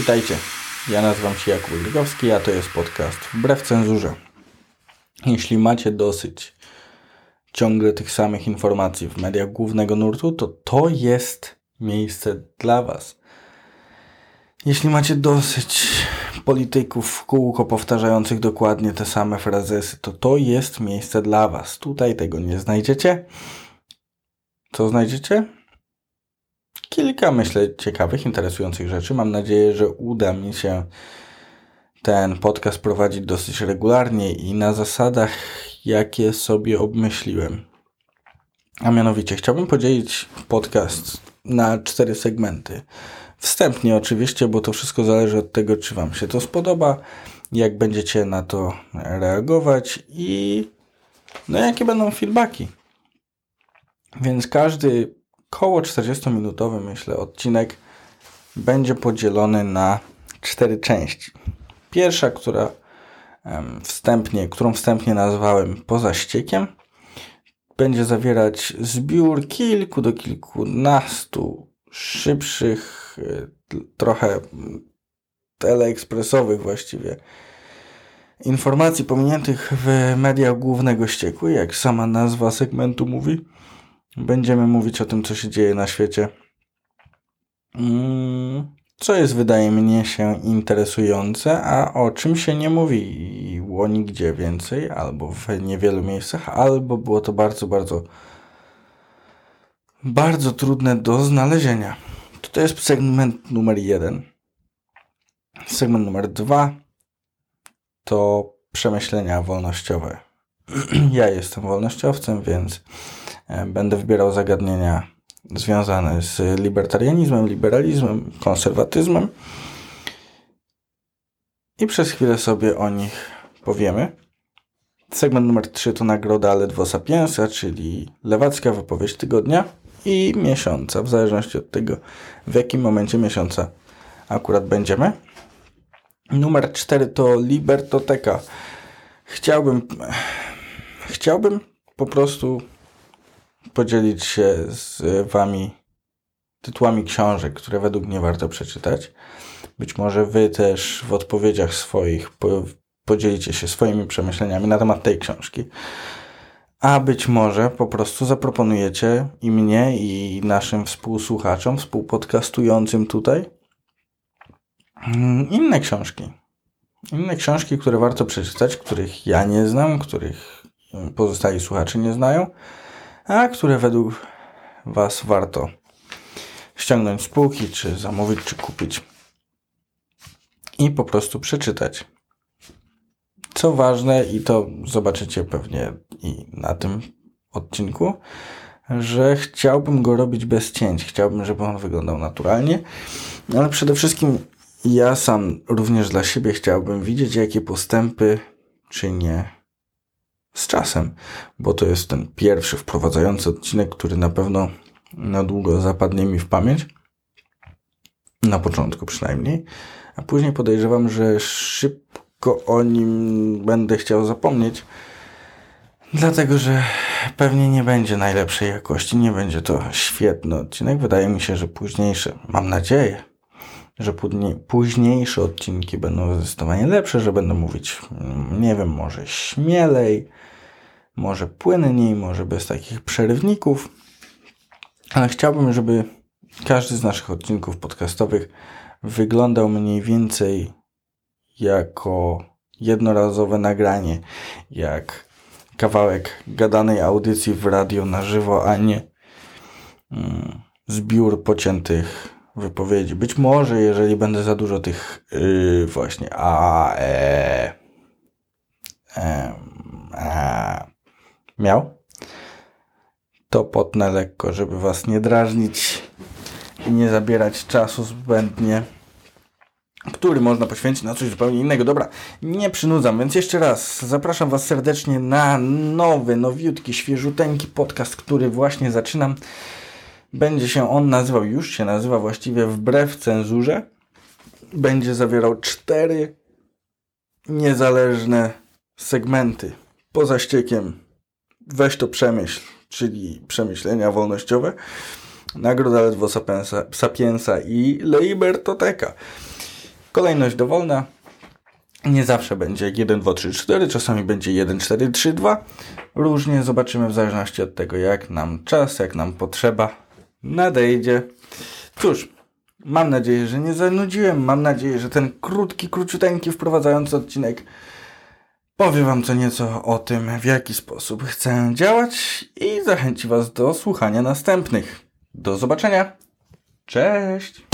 Witajcie. Ja nazywam się Jakub Grygowski, a to jest podcast Wbrew Cenzurze. Jeśli macie dosyć ciągle tych samych informacji w mediach głównego nurtu, to to jest miejsce dla Was. Jeśli macie dosyć polityków w kółko powtarzających dokładnie te same frazesy, to to jest miejsce dla Was. Tutaj tego nie znajdziecie. Co znajdziecie? Kilka, myślę, ciekawych, interesujących rzeczy. Mam nadzieję, że uda mi się ten podcast prowadzić dosyć regularnie i na zasadach, jakie sobie obmyśliłem. A mianowicie chciałbym podzielić podcast na cztery segmenty. Wstępnie oczywiście, bo to wszystko zależy od tego, czy Wam się to spodoba, jak będziecie na to reagować i no jakie będą feedbacki. Więc każdy koło 40-minutowy, myślę, odcinek będzie podzielony na cztery części. Pierwsza, która wstępnie, którą wstępnie nazwałem poza ściekiem, będzie zawierać zbiór kilku do kilkunastu szybszych, e, trochę teleekspresowych właściwie informacji pominiętych w mediach głównego ścieku, jak sama nazwa segmentu mówi. Będziemy mówić o tym, co się dzieje na świecie. Mm, co jest, wydaje mnie, się interesujące, a o czym się nie mówiło nigdzie więcej, albo w niewielu miejscach, albo było to bardzo, bardzo, bardzo trudne do znalezienia. To jest segment numer jeden. Segment numer dwa to przemyślenia wolnościowe. ja jestem wolnościowcem, więc będę wybierał zagadnienia związane z libertarianizmem, liberalizmem, konserwatyzmem i przez chwilę sobie o nich powiemy. Segment numer 3 to nagroda Ledwo Sapiensa, czyli lewacka wypowiedź tygodnia i miesiąca, w zależności od tego, w jakim momencie miesiąca akurat będziemy. Numer 4 to Libertoteka. Chciałbym, chciałbym po prostu podzielić się z Wami tytułami książek, które według mnie warto przeczytać. Być może Wy też w odpowiedziach swoich podzielicie się swoimi przemyśleniami na temat tej książki. A być może po prostu zaproponujecie i mnie, i naszym współsłuchaczom, współpodcastującym tutaj mm, inne książki. Inne książki, które warto przeczytać, których ja nie znam, których pozostali słuchacze nie znają a które według Was warto ściągnąć z półki, czy zamówić, czy kupić i po prostu przeczytać. Co ważne, i to zobaczycie pewnie i na tym odcinku, że chciałbym go robić bez cięć. Chciałbym, żeby on wyglądał naturalnie, ale przede wszystkim ja sam również dla siebie chciałbym widzieć, jakie postępy czynię z czasem, bo to jest ten pierwszy wprowadzający odcinek, który na pewno na długo zapadnie mi w pamięć. Na początku przynajmniej. A później podejrzewam, że szybko o nim będę chciał zapomnieć. Dlatego, że pewnie nie będzie najlepszej jakości, nie będzie to świetny odcinek. Wydaje mi się, że późniejsze, mam nadzieję, że późniejsze odcinki będą zdecydowanie lepsze, że będę mówić, nie wiem, może śmielej, może płynniej, może bez takich przerywników, ale chciałbym, żeby każdy z naszych odcinków podcastowych wyglądał mniej więcej jako jednorazowe nagranie, jak kawałek gadanej audycji w radio na żywo, a nie mm, zbiór pociętych wypowiedzi. Być może, jeżeli będę za dużo tych yy, właśnie a, e, e, a, miał, to potnę lekko, żeby was nie drażnić i nie zabierać czasu zbędnie, który można poświęcić na coś zupełnie innego. Dobra, nie przynudzam, więc jeszcze raz zapraszam was serdecznie na nowy, nowiutki, świeżuteńki podcast, który właśnie zaczynam. Będzie się on nazywał, już się nazywa właściwie wbrew cenzurze. Będzie zawierał cztery niezależne segmenty poza ściekiem weź to przemyśl, czyli przemyślenia wolnościowe, Nagroda Ledwo Sapiensa, Sapiensa i Libertoteka. Kolejność dowolna. Nie zawsze będzie 1, 2, 3, 4, czasami będzie 1, 4, 3, 2. Różnie zobaczymy w zależności od tego, jak nam czas, jak nam potrzeba nadejdzie. Cóż, mam nadzieję, że nie zanudziłem. Mam nadzieję, że ten krótki, króciuteńki, wprowadzający odcinek powie Wam co nieco o tym, w jaki sposób chcę działać i zachęci Was do słuchania następnych. Do zobaczenia. Cześć!